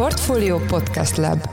Portfolio Podcast Lab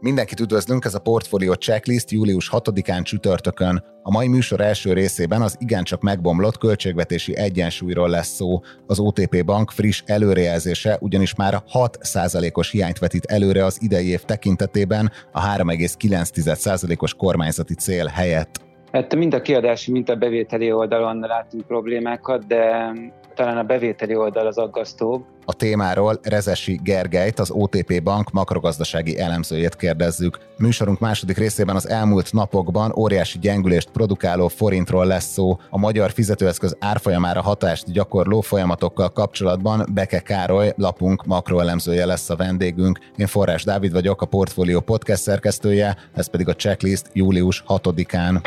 Mindenkit üdvözlünk, ez a Portfolio Checklist július 6-án csütörtökön. A mai műsor első részében az igencsak megbomlott költségvetési egyensúlyról lesz szó. Az OTP Bank friss előrejelzése ugyanis már 6%-os hiányt vetít előre az idei év tekintetében a 3,9%-os kormányzati cél helyett. Hát mind a kiadási, mind a bevételi oldalon látunk problémákat, de talán a bevételi oldal az aggasztóbb. A témáról Rezesi Gergelyt, az OTP Bank makrogazdasági elemzőjét kérdezzük. Műsorunk második részében az elmúlt napokban óriási gyengülést produkáló forintról lesz szó. A magyar fizetőeszköz árfolyamára hatást gyakorló folyamatokkal kapcsolatban Beke Károly, lapunk makroelemzője lesz a vendégünk. Én Forrás Dávid vagyok, a Portfolio podcast szerkesztője, ez pedig a checklist július 6-án.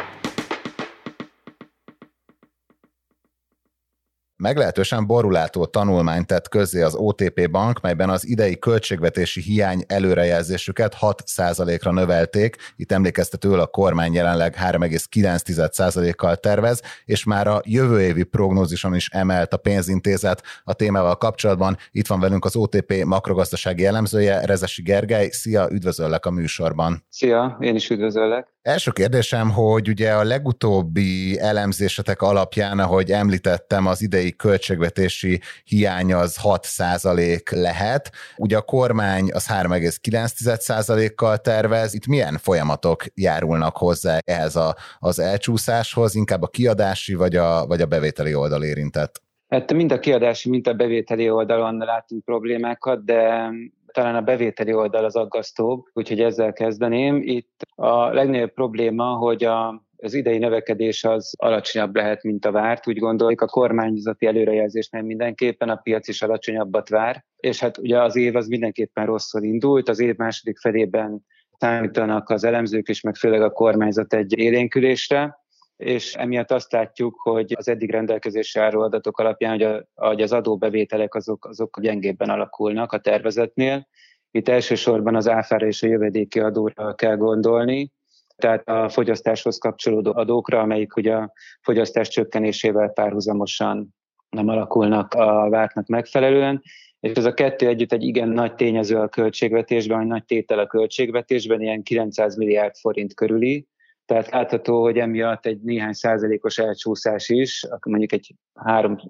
Meglehetősen borulátó tanulmányt tett közzé az OTP Bank, melyben az idei költségvetési hiány előrejelzésüket 6%-ra növelték. Itt emlékeztetőül a kormány jelenleg 3,9%-kal tervez, és már a jövő évi prognózison is emelt a pénzintézet a témával kapcsolatban. Itt van velünk az OTP makrogazdasági elemzője, Rezesi Gergely. Szia, üdvözöllek a műsorban. Szia, én is üdvözöllek. Első kérdésem, hogy ugye a legutóbbi elemzésetek alapján, ahogy említettem, az idei költségvetési hiány az 6% lehet. Ugye a kormány az 3,9%-kal tervez. Itt milyen folyamatok járulnak hozzá ehhez a, az elcsúszáshoz? Inkább a kiadási vagy a, vagy a bevételi oldal érintett? Hát mind a kiadási, mind a bevételi oldalon látunk problémákat, de talán a bevételi oldal az aggasztóbb, úgyhogy ezzel kezdeném. Itt a legnagyobb probléma, hogy a az idei növekedés az alacsonyabb lehet, mint a várt. Úgy gondoljuk, a kormányzati előrejelzés nem mindenképpen, a piac is alacsonyabbat vár. És hát ugye az év az mindenképpen rosszul indult. Az év második felében számítanak az elemzők is, meg főleg a kormányzat egy élénkülésre és emiatt azt látjuk, hogy az eddig rendelkezésre álló adatok alapján, hogy, a, hogy az adóbevételek azok, azok gyengébben alakulnak a tervezetnél. Itt elsősorban az áfára és a jövedéki adóra kell gondolni, tehát a fogyasztáshoz kapcsolódó adókra, amelyik ugye a fogyasztás csökkenésével párhuzamosan nem alakulnak a vártnak megfelelően, és ez a kettő együtt egy igen nagy tényező a költségvetésben, egy nagy tétel a költségvetésben, ilyen 900 milliárd forint körüli, tehát látható, hogy emiatt egy néhány százalékos elcsúszás is, mondjuk egy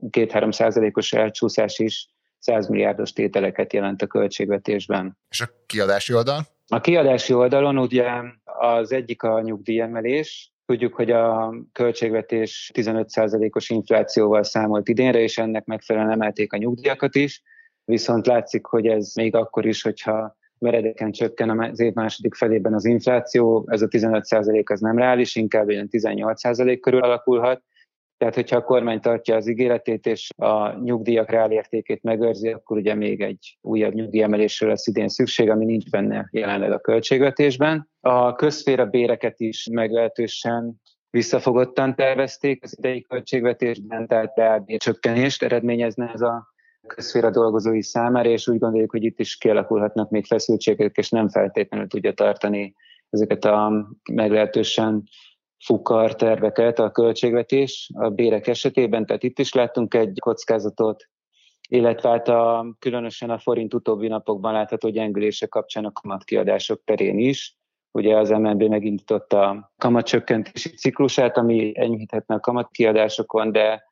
két-három százalékos elcsúszás is 100 milliárdos tételeket jelent a költségvetésben. És a kiadási oldal? A kiadási oldalon ugye az egyik a nyugdíjemelés, Tudjuk, hogy a költségvetés 15%-os inflációval számolt idénre, és ennek megfelelően emelték a nyugdíjakat is, viszont látszik, hogy ez még akkor is, hogyha meredeken csökken az év második felében az infláció, ez a 15% az nem reális, inkább ilyen 18% körül alakulhat. Tehát, hogyha a kormány tartja az ígéretét és a nyugdíjak reálértékét megőrzi, akkor ugye még egy újabb nyugdíjemelésről lesz idén szükség, ami nincs benne jelenleg a költségvetésben. A közféra béreket is meglehetősen visszafogottan tervezték az idei költségvetésben, tehát reálbér csökkenést eredményezne ez a közféra dolgozói számára, és úgy gondoljuk, hogy itt is kialakulhatnak még feszültségek, és nem feltétlenül tudja tartani ezeket a meglehetősen fukar terveket a költségvetés a bérek esetében, tehát itt is láttunk egy kockázatot, illetve hát a, különösen a forint utóbbi napokban látható gyengülése kapcsán a kamatkiadások terén is. Ugye az MNB megindította a kamatcsökkentési ciklusát, ami enyhíthetne a kamatkiadásokon, de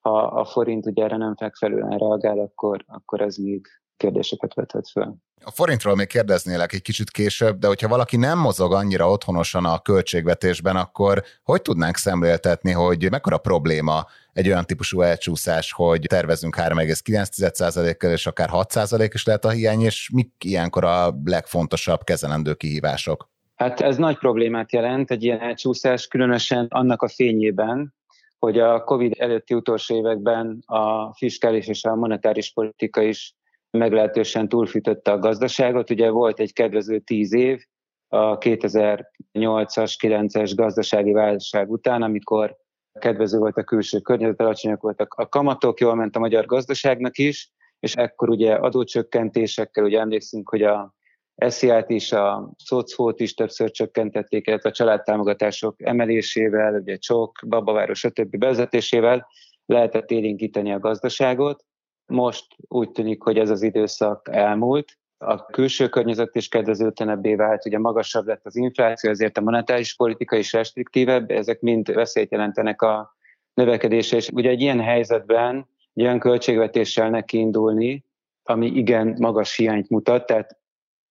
ha a forint ugye erre nem megfelelően reagál, akkor, akkor ez még kérdéseket vethet föl. A forintról még kérdeznélek egy kicsit később, de hogyha valaki nem mozog annyira otthonosan a költségvetésben, akkor hogy tudnánk szemléltetni, hogy mekkora probléma egy olyan típusú elcsúszás, hogy tervezünk 3,9%-kal, és akár 6% is lehet a hiány, és mik ilyenkor a legfontosabb kezelendő kihívások? Hát ez nagy problémát jelent, egy ilyen elcsúszás, különösen annak a fényében, hogy a COVID előtti utolsó években a fiskális és a monetáris politika is meglehetősen túlfűtötte a gazdaságot. Ugye volt egy kedvező tíz év, a 2008-as, 9-es gazdasági válság után, amikor kedvező volt a külső környezet, alacsonyak voltak a kamatok, jól ment a magyar gazdaságnak is, és ekkor ugye adócsökkentésekkel, ugye emlékszünk, hogy a SZIA-t is, a szocfót is többször csökkentették, illetve a családtámogatások emelésével, ugye csok, babaváros, stb. bevezetésével, lehetett élénkíteni a gazdaságot. Most úgy tűnik, hogy ez az időszak elmúlt, a külső környezet is kedvezőtlenebbé vált, ugye magasabb lett az infláció, ezért a monetáris politika is restriktívebb, ezek mind veszélyt jelentenek a növekedésre, és ugye egy ilyen helyzetben egy olyan költségvetéssel neki indulni, ami igen magas hiányt mutat, tehát,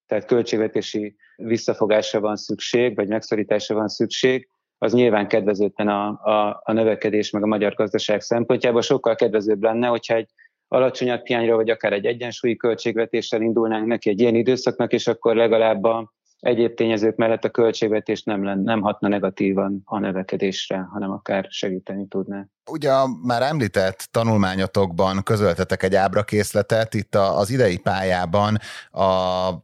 tehát költségvetési visszafogásra van szükség, vagy megszorításra van szükség, az nyilván kedvezőtlen a, a, a növekedés meg a magyar gazdaság szempontjából. Sokkal kedvezőbb lenne, hogyha egy alacsonyabb hiányra, vagy akár egy egyensúlyi költségvetéssel indulnánk neki egy ilyen időszaknak, és akkor legalább a egyéb tényezők mellett a költségvetés nem, lenne, nem hatna negatívan a növekedésre, hanem akár segíteni tudná. Ugye már említett tanulmányotokban közöltetek egy ábrakészletet, itt az idei pályában a,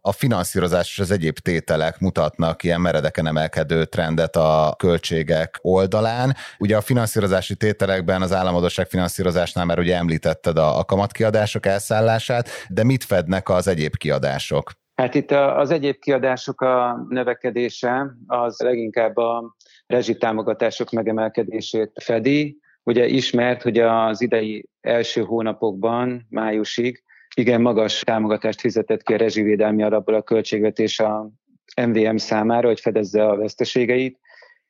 a finanszírozás és az egyéb tételek mutatnak ilyen meredeken emelkedő trendet a költségek oldalán. Ugye a finanszírozási tételekben az államadóság finanszírozásnál már ugye említetted a, a kamatkiadások elszállását, de mit fednek az egyéb kiadások? Hát itt az egyéb kiadások a növekedése az leginkább a rezsitámogatások megemelkedését fedi. Ugye ismert, hogy az idei első hónapokban, májusig igen magas támogatást fizetett ki a rezsivédelmi alapból a költségvetés a MVM számára, hogy fedezze a veszteségeit,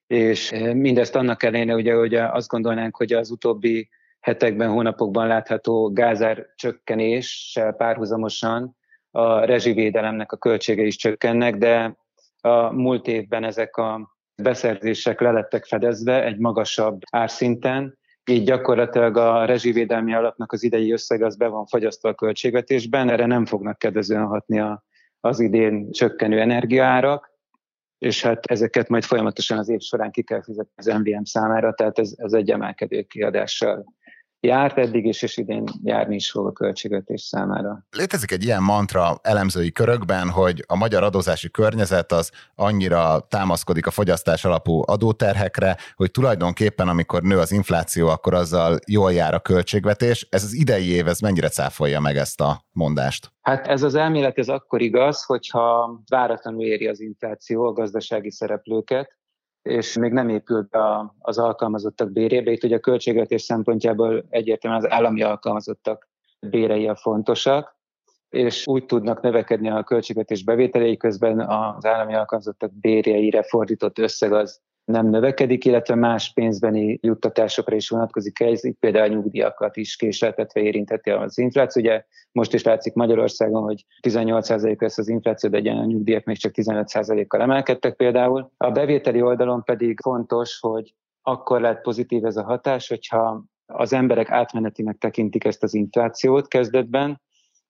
és mindezt annak ellenére, ugye, hogy azt gondolnánk, hogy az utóbbi hetekben, hónapokban látható gázár csökkenéssel párhuzamosan a rezsivédelemnek a költsége is csökkennek, de a múlt évben ezek a beszerzések lelettek fedezve egy magasabb árszinten, így gyakorlatilag a rezsivédelmi alapnak az idei összeg az be van fagyasztva a költségvetésben, erre nem fognak kedvezően hatni a, az idén csökkenő energiaárak, és hát ezeket majd folyamatosan az év során ki kell fizetni az MVM számára, tehát ez, ez egy emelkedő kiadással járt eddig is, és idén járni is fog a költségvetés számára. Létezik egy ilyen mantra elemzői körökben, hogy a magyar adózási környezet az annyira támaszkodik a fogyasztás alapú adóterhekre, hogy tulajdonképpen amikor nő az infláció, akkor azzal jól jár a költségvetés. Ez az idei év, ez mennyire cáfolja meg ezt a mondást? Hát ez az elmélet ez akkor igaz, hogyha váratlanul éri az infláció a gazdasági szereplőket, és még nem épült be az alkalmazottak bérébe. Itt ugye a költségvetés szempontjából egyértelműen az állami alkalmazottak bérei a fontosak, és úgy tudnak növekedni a költségvetés bevételei közben az állami alkalmazottak bérjeire fordított összeg az nem növekedik, illetve más pénzbeni juttatásokra is vonatkozik ez, itt például nyugdíjakat is késleltetve érintheti az infláció. Ugye most is látszik Magyarországon, hogy 18% lesz az infláció, de a nyugdíjak még csak 15%-kal emelkedtek például. A bevételi oldalon pedig fontos, hogy akkor lehet pozitív ez a hatás, hogyha az emberek átmenetinek tekintik ezt az inflációt kezdetben,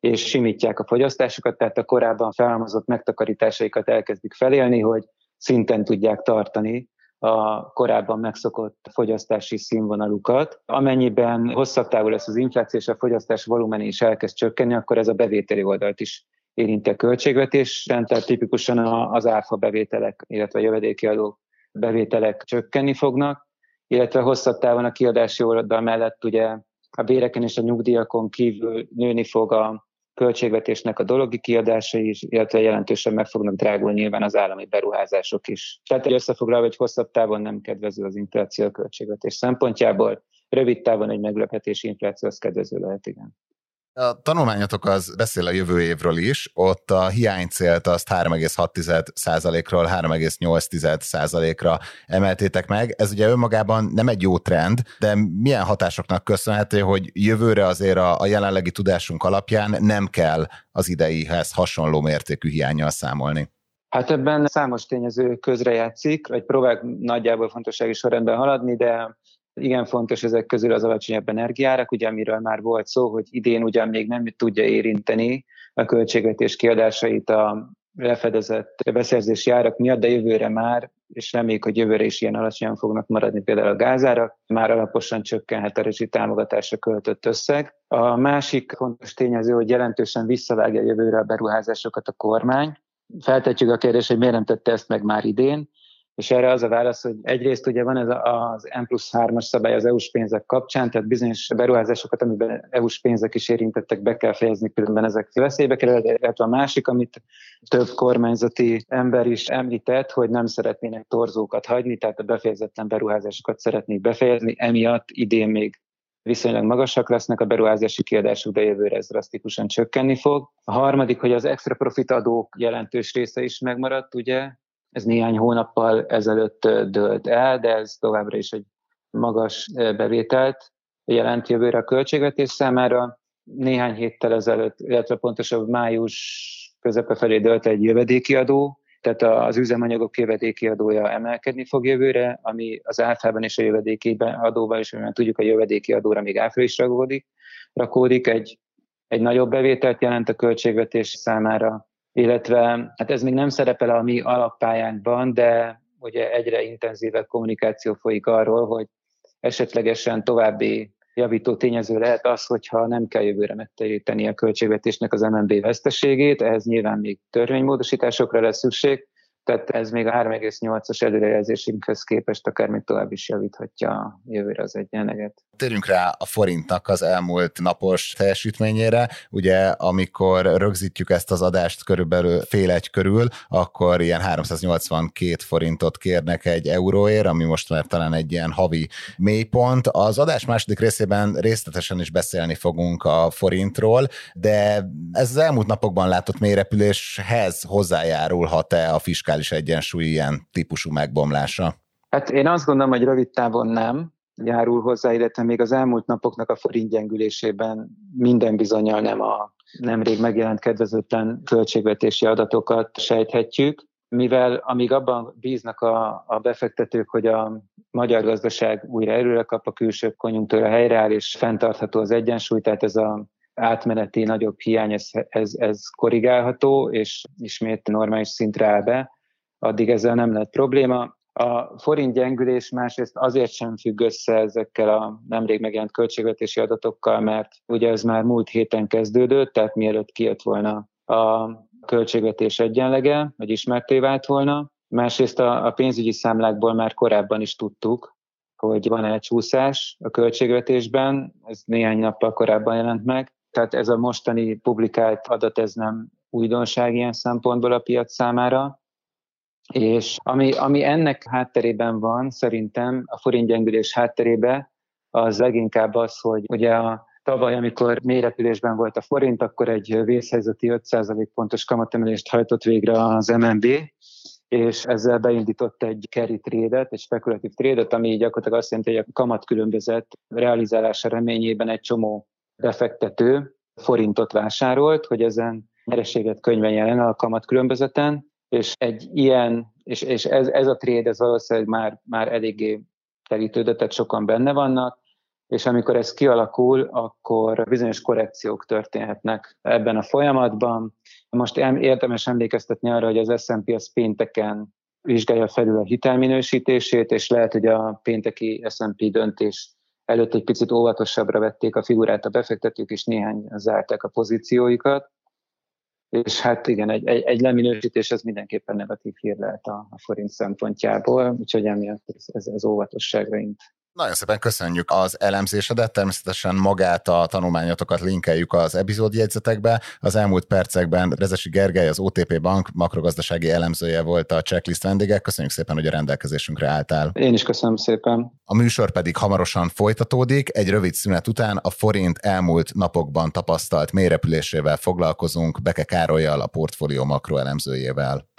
és simítják a fogyasztásukat, tehát a korábban felhalmozott megtakarításaikat elkezdik felélni, hogy szinten tudják tartani a korábban megszokott fogyasztási színvonalukat. Amennyiben hosszabb távú lesz az infláció és a fogyasztás volumen is elkezd csökkenni, akkor ez a bevételi oldalt is érinti a költségvetésen, tehát tipikusan az áfa bevételek, illetve a jövedéki adó bevételek csökkenni fognak, illetve hosszabb távon a kiadási oldal mellett ugye a béreken és a nyugdíjakon kívül nőni fog a költségvetésnek a dologi kiadásai is, illetve jelentősen meg fognak drágulni nyilván az állami beruházások is. Tehát egy összefoglalva, hogy hosszabb távon nem kedvező az infláció a költségvetés szempontjából, rövid távon egy meglepetési infláció az kedvező lehet, igen. A tanulmányotok az beszél a jövő évről is, ott a hiánycélt azt 3,6%-ról 3,8%-ra emeltétek meg. Ez ugye önmagában nem egy jó trend, de milyen hatásoknak köszönhető, hogy jövőre azért a, a jelenlegi tudásunk alapján nem kell az ideihez hasonló mértékű hiányjal számolni? Hát ebben számos tényező közrejátszik, egy próbálok nagyjából fontossági sorrendben haladni, de igen fontos ezek közül az alacsonyabb energiárak, ugye amiről már volt szó, hogy idén ugyan még nem tudja érinteni a költségvetés kiadásait a lefedezett beszerzési árak miatt, de jövőre már, és reméljük, hogy jövőre is ilyen alacsonyan fognak maradni például a gázárak, már alaposan csökkenhet a rezsi költött összeg. A másik fontos tényező, hogy jelentősen visszavágja jövőre a beruházásokat a kormány. Feltetjük a kérdést, hogy miért nem tette ezt meg már idén, és erre az a válasz, hogy egyrészt ugye van ez az M plusz 3-as szabály az EU-s pénzek kapcsán, tehát bizonyos beruházásokat, amiben EU-s pénzek is érintettek, be kell fejezni, különben ezek veszélybe kerül, illetve a másik, amit több kormányzati ember is említett, hogy nem szeretnének torzókat hagyni, tehát a befejezetlen beruházásokat szeretnék befejezni, emiatt idén még viszonylag magasak lesznek a beruházási kiadások, de jövőre ez drasztikusan csökkenni fog. A harmadik, hogy az extra profit adók jelentős része is megmaradt, ugye, ez néhány hónappal ezelőtt dőlt el, de ez továbbra is egy magas bevételt jelent jövőre a költségvetés számára. Néhány héttel ezelőtt, illetve pontosabb május közepe felé dölt egy jövedéki adó, tehát az üzemanyagok jövedéki adója emelkedni fog jövőre, ami az áfában és a jövedéki adóval is, mert tudjuk, a jövedéki adóra még áfa is rakódik, rakódik egy, egy nagyobb bevételt jelent a költségvetés számára, illetve hát ez még nem szerepel a mi alappályánkban, de ugye egyre intenzívebb kommunikáció folyik arról, hogy esetlegesen további javító tényező lehet az, hogyha nem kell jövőre megteríteni a költségvetésnek az MNB veszteségét, ehhez nyilván még törvénymódosításokra lesz szükség, tehát ez még a 3,8-as előrejelzésünkhez képest akár még tovább is javíthatja jövőre az egyenleget. Térjünk rá a forintnak az elmúlt napos teljesítményére. Ugye, amikor rögzítjük ezt az adást körülbelül fél egy körül, akkor ilyen 382 forintot kérnek egy euróért, ami most már talán egy ilyen havi mélypont. Az adás második részében részletesen is beszélni fogunk a forintról, de ez az elmúlt napokban látott mélyrepüléshez hozzájárulhat-e a fiskális fiskális egyensúly ilyen típusú megbomlása? Hát én azt gondolom, hogy rövid távon nem járul hozzá, illetve még az elmúlt napoknak a forint gyengülésében minden bizonyal nem a nemrég megjelent kedvezőtlen költségvetési adatokat sejthetjük, mivel amíg abban bíznak a, a befektetők, hogy a magyar gazdaság újra erőre kap, a külső konjunktúra helyreáll, és fenntartható az egyensúly, tehát ez a átmeneti nagyobb hiány, ez, ez, ez korrigálható, és ismét normális szintre áll be, addig ezzel nem lett probléma. A forint gyengülés másrészt azért sem függ össze ezekkel a nemrég megjelent költségvetési adatokkal, mert ugye ez már múlt héten kezdődött, tehát mielőtt kijött volna a költségvetés egyenlege, vagy ismerté vált volna. Másrészt a, a pénzügyi számlákból már korábban is tudtuk, hogy van egy csúszás a költségvetésben, ez néhány nappal korábban jelent meg, tehát ez a mostani publikált adat, ez nem újdonság ilyen szempontból a piac számára. És ami, ami ennek hátterében van, szerintem a forint gyengülés hátterében, az leginkább az, hogy ugye a tavaly, amikor mélyrepülésben volt a forint, akkor egy vészhelyzeti 5% pontos kamatemelést hajtott végre az MNB, és ezzel beindított egy carry trédet, egy spekulatív trédet, ami gyakorlatilag azt jelenti, hogy a kamat különbözet realizálása reményében egy csomó befektető forintot vásárolt, hogy ezen nyereséget könyveljen el a kamat különbözeten, és egy ilyen, és, és ez, ez a trade, ez valószínűleg már, már eléggé terítődött, tehát sokan benne vannak, és amikor ez kialakul, akkor bizonyos korrekciók történhetnek ebben a folyamatban. Most érdemes emlékeztetni arra, hogy az S&P az pénteken vizsgálja felül a hitelminősítését, és lehet, hogy a pénteki S&P döntés előtt egy picit óvatosabbra vették a figurát a befektetők, és néhány zárták a pozícióikat. És hát igen, egy, egy, egy leminősítés ez mindenképpen negatív hír lehet a, a forint szempontjából, úgyhogy emiatt ez, ez, ez óvatosságra int. Nagyon szépen köszönjük az elemzésedet, természetesen magát a tanulmányotokat linkeljük az epizódjegyzetekbe. Az elmúlt percekben Rezesi Gergely, az OTP Bank makrogazdasági elemzője volt a checklist vendége. Köszönjük szépen, hogy a rendelkezésünkre álltál. Én is köszönöm szépen. A műsor pedig hamarosan folytatódik. Egy rövid szünet után a forint elmúlt napokban tapasztalt mélyrepülésével foglalkozunk Beke Károlyjal, a portfólió makroelemzőjével.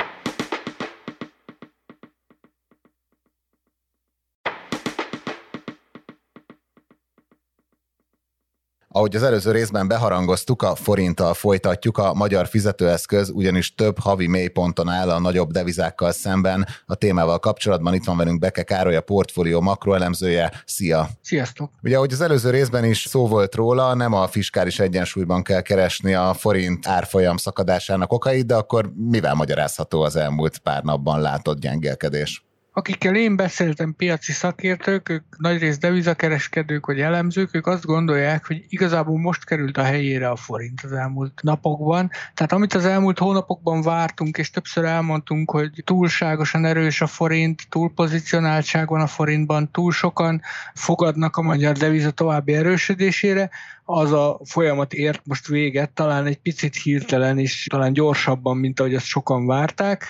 Ahogy az előző részben beharangoztuk, a forinttal folytatjuk, a magyar fizetőeszköz ugyanis több havi mélyponton áll a nagyobb devizákkal szemben. A témával kapcsolatban itt van velünk Beke Károly, a portfólió makroelemzője. Szia! Sziasztok! Ugye, ahogy az előző részben is szó volt róla, nem a fiskális egyensúlyban kell keresni a forint árfolyam szakadásának okait, de akkor mivel magyarázható az elmúlt pár napban látott gyengélkedés? Akikkel én beszéltem, piaci szakértők, ők nagyrészt devizakereskedők vagy elemzők, ők azt gondolják, hogy igazából most került a helyére a forint az elmúlt napokban. Tehát amit az elmúlt hónapokban vártunk, és többször elmondtunk, hogy túlságosan erős a forint, túlpozicionáltság van a forintban, túl sokan fogadnak a magyar deviza további erősödésére, az a folyamat ért most véget, talán egy picit hirtelen is, talán gyorsabban, mint ahogy azt sokan várták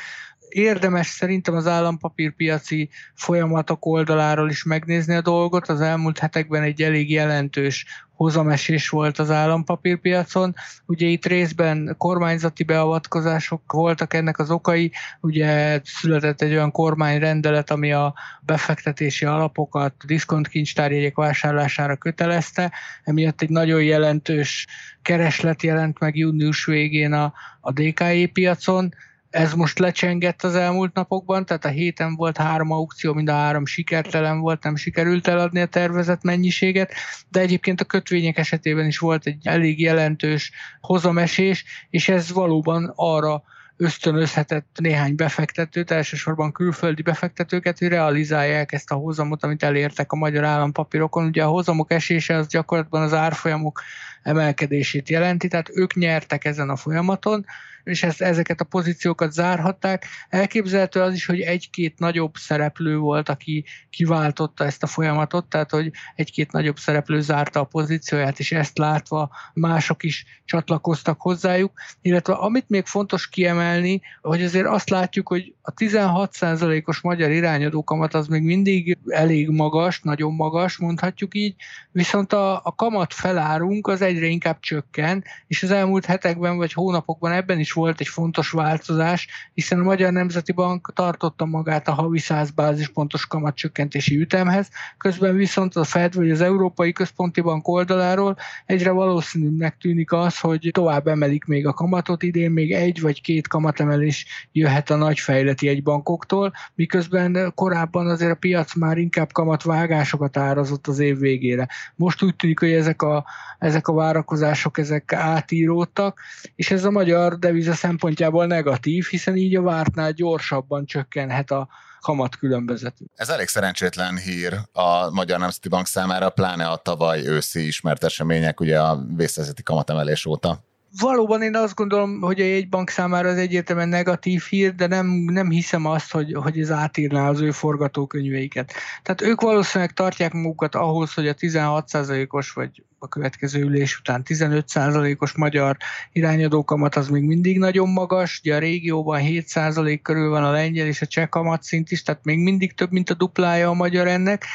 érdemes szerintem az állampapírpiaci folyamatok oldaláról is megnézni a dolgot. Az elmúlt hetekben egy elég jelentős hozamesés volt az állampapírpiacon. Ugye itt részben kormányzati beavatkozások voltak ennek az okai, ugye született egy olyan kormányrendelet, ami a befektetési alapokat diszkontkincstárjegyek vásárlására kötelezte, emiatt egy nagyon jelentős kereslet jelent meg június végén a, a DKI piacon, ez most lecsengett az elmúlt napokban, tehát a héten volt három aukció, mind a három sikertelen volt, nem sikerült eladni a tervezett mennyiséget, de egyébként a kötvények esetében is volt egy elég jelentős hozamesés, és ez valóban arra ösztönözhetett néhány befektetőt, elsősorban külföldi befektetőket, hogy realizálják ezt a hozamot, amit elértek a magyar állampapírokon. Ugye a hozamok esése az gyakorlatban az árfolyamok emelkedését jelenti, tehát ők nyertek ezen a folyamaton, és ezt, ezeket a pozíciókat zárhatták. Elképzelhető az is, hogy egy-két nagyobb szereplő volt, aki kiváltotta ezt a folyamatot, tehát hogy egy-két nagyobb szereplő zárta a pozícióját, és ezt látva mások is csatlakoztak hozzájuk. Illetve amit még fontos kiemelni, hogy azért azt látjuk, hogy a 16%-os magyar irányadókamat az még mindig elég magas, nagyon magas, mondhatjuk így, viszont a, a kamat felárunk az egyre inkább csökken, és az elmúlt hetekben vagy hónapokban ebben is volt egy fontos változás, hiszen a Magyar Nemzeti Bank tartotta magát a havi 100 bázispontos kamatcsökkentési ütemhez, közben viszont a Fed vagy az Európai Központi Bank oldaláról egyre valószínűnek tűnik az, hogy tovább emelik még a kamatot idén, még egy vagy két kamatemelés jöhet a nagy fejleti egybankoktól, miközben korábban azért a piac már inkább kamatvágásokat árazott az év végére. Most úgy tűnik, hogy ezek a, ezek a várakozások ezek átíródtak, és ez a magyar deviz deviza szempontjából negatív, hiszen így a vártnál gyorsabban csökkenhet a kamat különbözet. Ez elég szerencsétlen hír a Magyar Nemzeti Bank számára, pláne a tavaly őszi ismert események, ugye a vészhelyzeti kamatemelés óta valóban én azt gondolom, hogy a jegybank számára az egyértelműen negatív hír, de nem, nem hiszem azt, hogy, hogy ez átírná az ő forgatókönyveiket. Tehát ők valószínűleg tartják magukat ahhoz, hogy a 16%-os vagy a következő ülés után 15%-os magyar irányadókamat az még mindig nagyon magas, ugye a régióban 7% körül van a lengyel és a cseh kamatszint is, tehát még mindig több, mint a duplája a magyar ennek.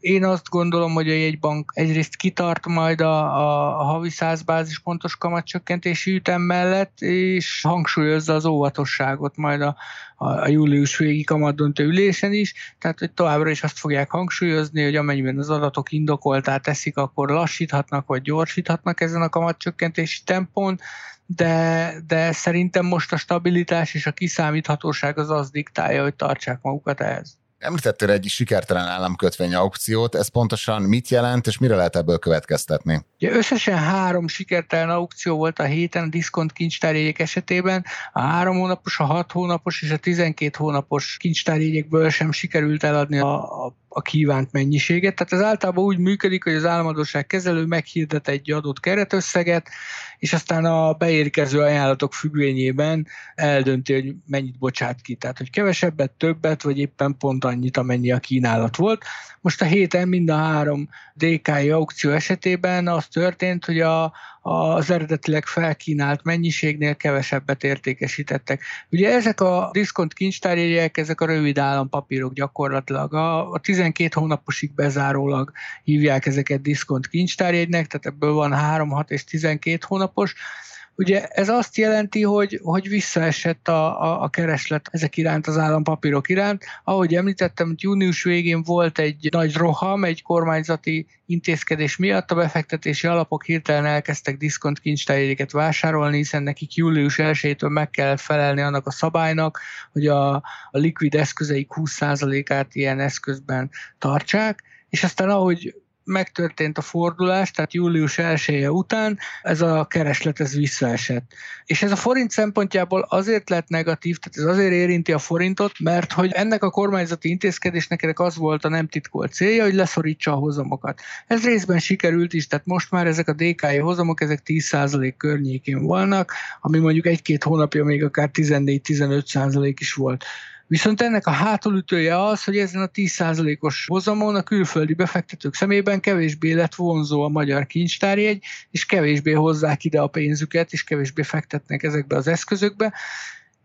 Én azt gondolom, hogy a jegybank egyrészt kitart majd a, a, a havi 100 bázispontos kamatcsökkentési ütem mellett, és hangsúlyozza az óvatosságot majd a, a, július végi kamatdöntő ülésen is, tehát hogy továbbra is azt fogják hangsúlyozni, hogy amennyiben az adatok indokoltá teszik, akkor lassíthatnak vagy gyorsíthatnak ezen a kamatcsökkentési tempón, de, de szerintem most a stabilitás és a kiszámíthatóság az az diktálja, hogy tartsák magukat ehhez. Említettél egy sikertelen államkötvény aukciót, ez pontosan mit jelent, és mire lehet ebből következtetni? Ugye összesen három sikertelen aukció volt a héten a diszkont kincstárjegyek esetében, a három hónapos, a hat hónapos és a 12 hónapos kincstárjegyekből sem sikerült eladni a, a a kívánt mennyiséget. Tehát ez általában úgy működik, hogy az államadóság kezelő meghirdet egy adott keretösszeget, és aztán a beérkező ajánlatok függvényében eldönti, hogy mennyit bocsát ki. Tehát, hogy kevesebbet, többet, vagy éppen pont annyit, amennyi a kínálat volt. Most a héten mind a három DKI aukció esetében történt, hogy a, az eredetileg felkínált mennyiségnél kevesebbet értékesítettek. Ugye ezek a diszkont kincstárjegyek, ezek a rövid állampapírok gyakorlatilag. A, a 12 hónaposig bezárólag hívják ezeket diszkont kincstárjegynek, tehát ebből van 3, 6 és 12 hónapos, Ugye ez azt jelenti, hogy, hogy visszaesett a, a, a kereslet ezek iránt, az állampapírok iránt. Ahogy említettem, június végén volt egy nagy roham, egy kormányzati intézkedés miatt a befektetési alapok hirtelen elkezdtek diszkont kincstárjegyeket vásárolni, hiszen nekik július 1-től meg kell felelni annak a szabálynak, hogy a, a likvid eszközeik 20%-át ilyen eszközben tartsák, és aztán ahogy megtörtént a fordulás, tehát július 1 -e után ez a kereslet ez visszaesett. És ez a forint szempontjából azért lett negatív, tehát ez azért érinti a forintot, mert hogy ennek a kormányzati intézkedésnek ennek az volt a nem titkolt célja, hogy leszorítsa a hozamokat. Ez részben sikerült is, tehát most már ezek a DKI hozamok, ezek 10% környékén vannak, ami mondjuk egy-két hónapja még akár 14-15% is volt. Viszont ennek a hátulütője az, hogy ezen a 10%-os hozamon a külföldi befektetők szemében kevésbé lett vonzó a magyar kincstárjegy, és kevésbé hozzák ide a pénzüket, és kevésbé fektetnek ezekbe az eszközökbe.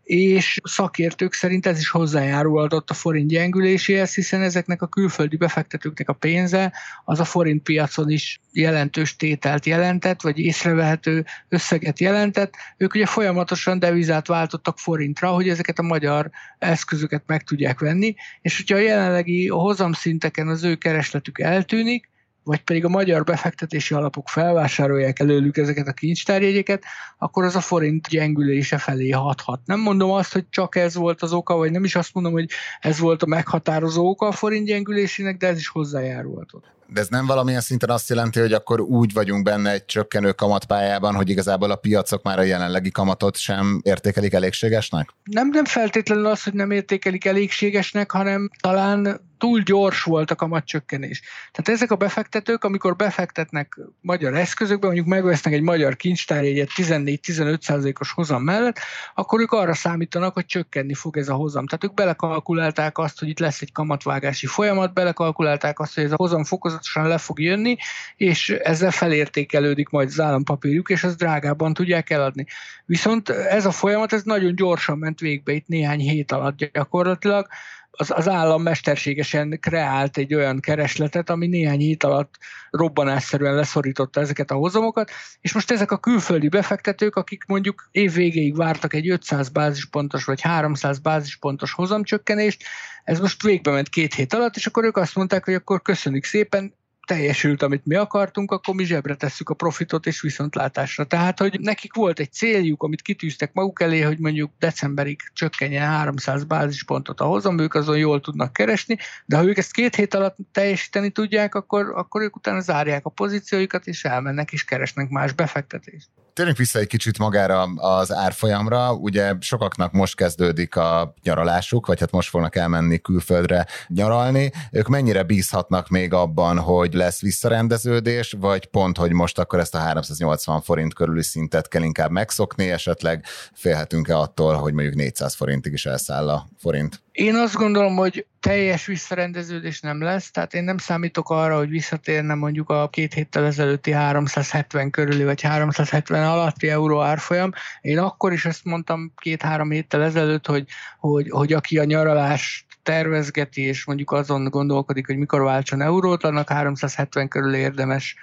És szakértők szerint ez is hozzájárulhatott a forint gyengüléséhez, hiszen ezeknek a külföldi befektetőknek a pénze az a forint piacon is jelentős tételt jelentett, vagy észrevehető összeget jelentett. Ők ugye folyamatosan devizát váltottak forintra, hogy ezeket a magyar eszközöket meg tudják venni, és hogyha a jelenlegi hozamszinteken az ő keresletük eltűnik, vagy pedig a magyar befektetési alapok felvásárolják előlük ezeket a kincstárjegyeket, akkor az a forint gyengülése felé hathat. Nem mondom azt, hogy csak ez volt az oka, vagy nem is azt mondom, hogy ez volt a meghatározó oka a forint gyengülésének, de ez is hozzájárulhatott. De ez nem valamilyen szinten azt jelenti, hogy akkor úgy vagyunk benne egy csökkenő kamatpályában, hogy igazából a piacok már a jelenlegi kamatot sem értékelik elégségesnek? Nem, nem feltétlenül az, hogy nem értékelik elégségesnek, hanem talán túl gyors volt a kamatcsökkenés. Tehát ezek a befektetők, amikor befektetnek magyar eszközökbe, mondjuk megvesznek egy magyar kincstárjegyet 14-15%-os hozam mellett, akkor ők arra számítanak, hogy csökkenni fog ez a hozam. Tehát ők belekalkulálták azt, hogy itt lesz egy kamatvágási folyamat, belekalkulálták azt, hogy ez a hozam fokozatosan le fog jönni, és ezzel felértékelődik majd az állampapírjuk, és az drágában tudják eladni. Viszont ez a folyamat, ez nagyon gyorsan ment végbe itt néhány hét alatt gyakorlatilag, az, az állam mesterségesen kreált egy olyan keresletet, ami néhány hét alatt robbanásszerűen leszorította ezeket a hozamokat, és most ezek a külföldi befektetők, akik mondjuk év végéig vártak egy 500 bázispontos vagy 300 bázispontos hozamcsökkenést, ez most végbe ment két hét alatt, és akkor ők azt mondták, hogy akkor köszönjük szépen, teljesült, amit mi akartunk, akkor mi zsebre tesszük a profitot és viszontlátásra. Tehát, hogy nekik volt egy céljuk, amit kitűztek maguk elé, hogy mondjuk decemberig csökkenjen 300 bázispontot a hozam, ők azon jól tudnak keresni, de ha ők ezt két hét alatt teljesíteni tudják, akkor, akkor ők utána zárják a pozícióikat, és elmennek és keresnek más befektetést. Térjünk vissza egy kicsit magára az árfolyamra. Ugye sokaknak most kezdődik a nyaralásuk, vagy hát most fognak elmenni külföldre nyaralni. Ők mennyire bízhatnak még abban, hogy lesz visszarendeződés, vagy pont, hogy most akkor ezt a 380 forint körüli szintet kell inkább megszokni, esetleg félhetünk-e attól, hogy mondjuk 400 forintig is elszáll a forint? Én azt gondolom, hogy teljes visszarendeződés nem lesz, tehát én nem számítok arra, hogy visszatérne mondjuk a két héttel ezelőtti 370 körüli vagy 370 alatti euró árfolyam. Én akkor is ezt mondtam két-három héttel ezelőtt, hogy, hogy, hogy aki a nyaralást tervezgeti, és mondjuk azon gondolkodik, hogy mikor váltson eurót, annak 370 körül érdemes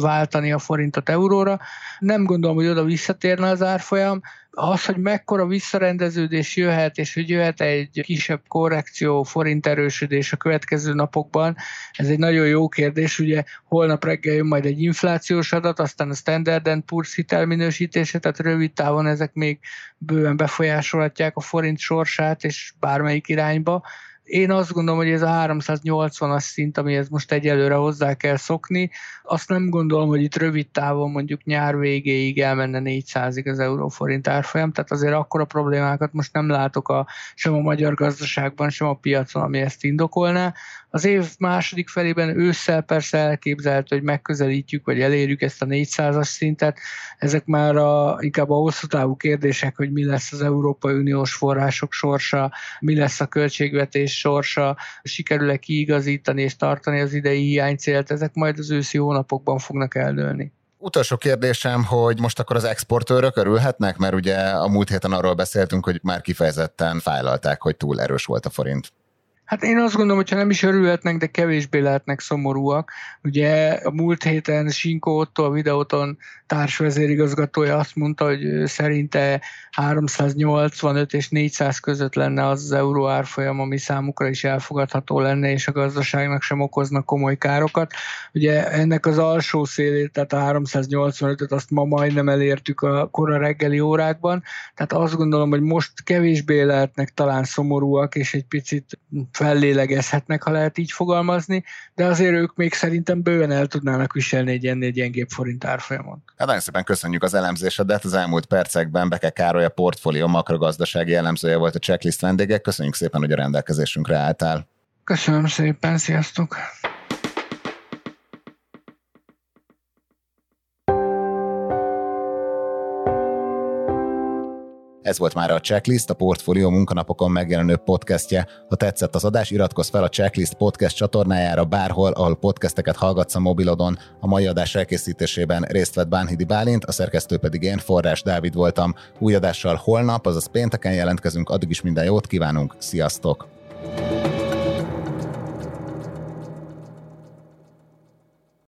váltani a forintot euróra. Nem gondolom, hogy oda visszatérne az árfolyam. Az, hogy mekkora visszarendeződés jöhet, és hogy jöhet egy kisebb korrekció, forint erősödés a következő napokban, ez egy nagyon jó kérdés. Ugye holnap reggel jön majd egy inflációs adat, aztán a Standard Poor's hitelminősítése, tehát rövid távon ezek még bőven befolyásolhatják a forint sorsát, és bármelyik irányba én azt gondolom, hogy ez a 380-as szint, amihez most egyelőre hozzá kell szokni, azt nem gondolom, hogy itt rövid távon mondjuk nyár végéig elmenne 400-ig az euróforint árfolyam, tehát azért akkora problémákat most nem látok a, sem a magyar gazdaságban, sem a piacon, ami ezt indokolná. Az év második felében ősszel persze elképzelhető, hogy megközelítjük, vagy elérjük ezt a 400-as szintet. Ezek már a, inkább a hosszú távú kérdések, hogy mi lesz az Európai Uniós források sorsa, mi lesz a költségvetés sorsa, sikerül-e kiigazítani és tartani az idei hiánycélt, ezek majd az őszi hónapokban fognak eldőlni. Utolsó kérdésem, hogy most akkor az exportőrök örülhetnek, mert ugye a múlt héten arról beszéltünk, hogy már kifejezetten fájlalták, hogy túl erős volt a forint. Hát én azt gondolom, hogyha nem is örülhetnek, de kevésbé lehetnek szomorúak. Ugye a múlt héten Sinko Otto a videóton társvezérigazgatója azt mondta, hogy szerinte 385 és 400 között lenne az az euró árfolyam, ami számukra is elfogadható lenne, és a gazdaságnak sem okozna komoly károkat. Ugye ennek az alsó szélét, tehát a 385-öt azt ma majdnem elértük a kora reggeli órákban, tehát azt gondolom, hogy most kevésbé lehetnek talán szomorúak, és egy picit fellélegezhetnek, ha lehet így fogalmazni, de azért ők még szerintem bőven el tudnának viselni egy ennél gyengébb forint árfolyamon. Hát nagyon szépen köszönjük az elemzésedet. Az elmúlt percekben Beke Károly a portfólió makrogazdasági elemzője volt a checklist vendége. Köszönjük szépen, hogy a rendelkezésünkre álltál. Köszönöm szépen, sziasztok! Ez volt már a Checklist, a Portfolio munkanapokon megjelenő podcastje. Ha tetszett az adás, iratkozz fel a Checklist podcast csatornájára bárhol, ahol podcasteket hallgatsz a mobilodon. A mai adás elkészítésében részt vett Bánhidi Bálint, a szerkesztő pedig én, Forrás Dávid voltam. Új adással holnap, azaz pénteken jelentkezünk, addig is minden jót kívánunk, sziasztok!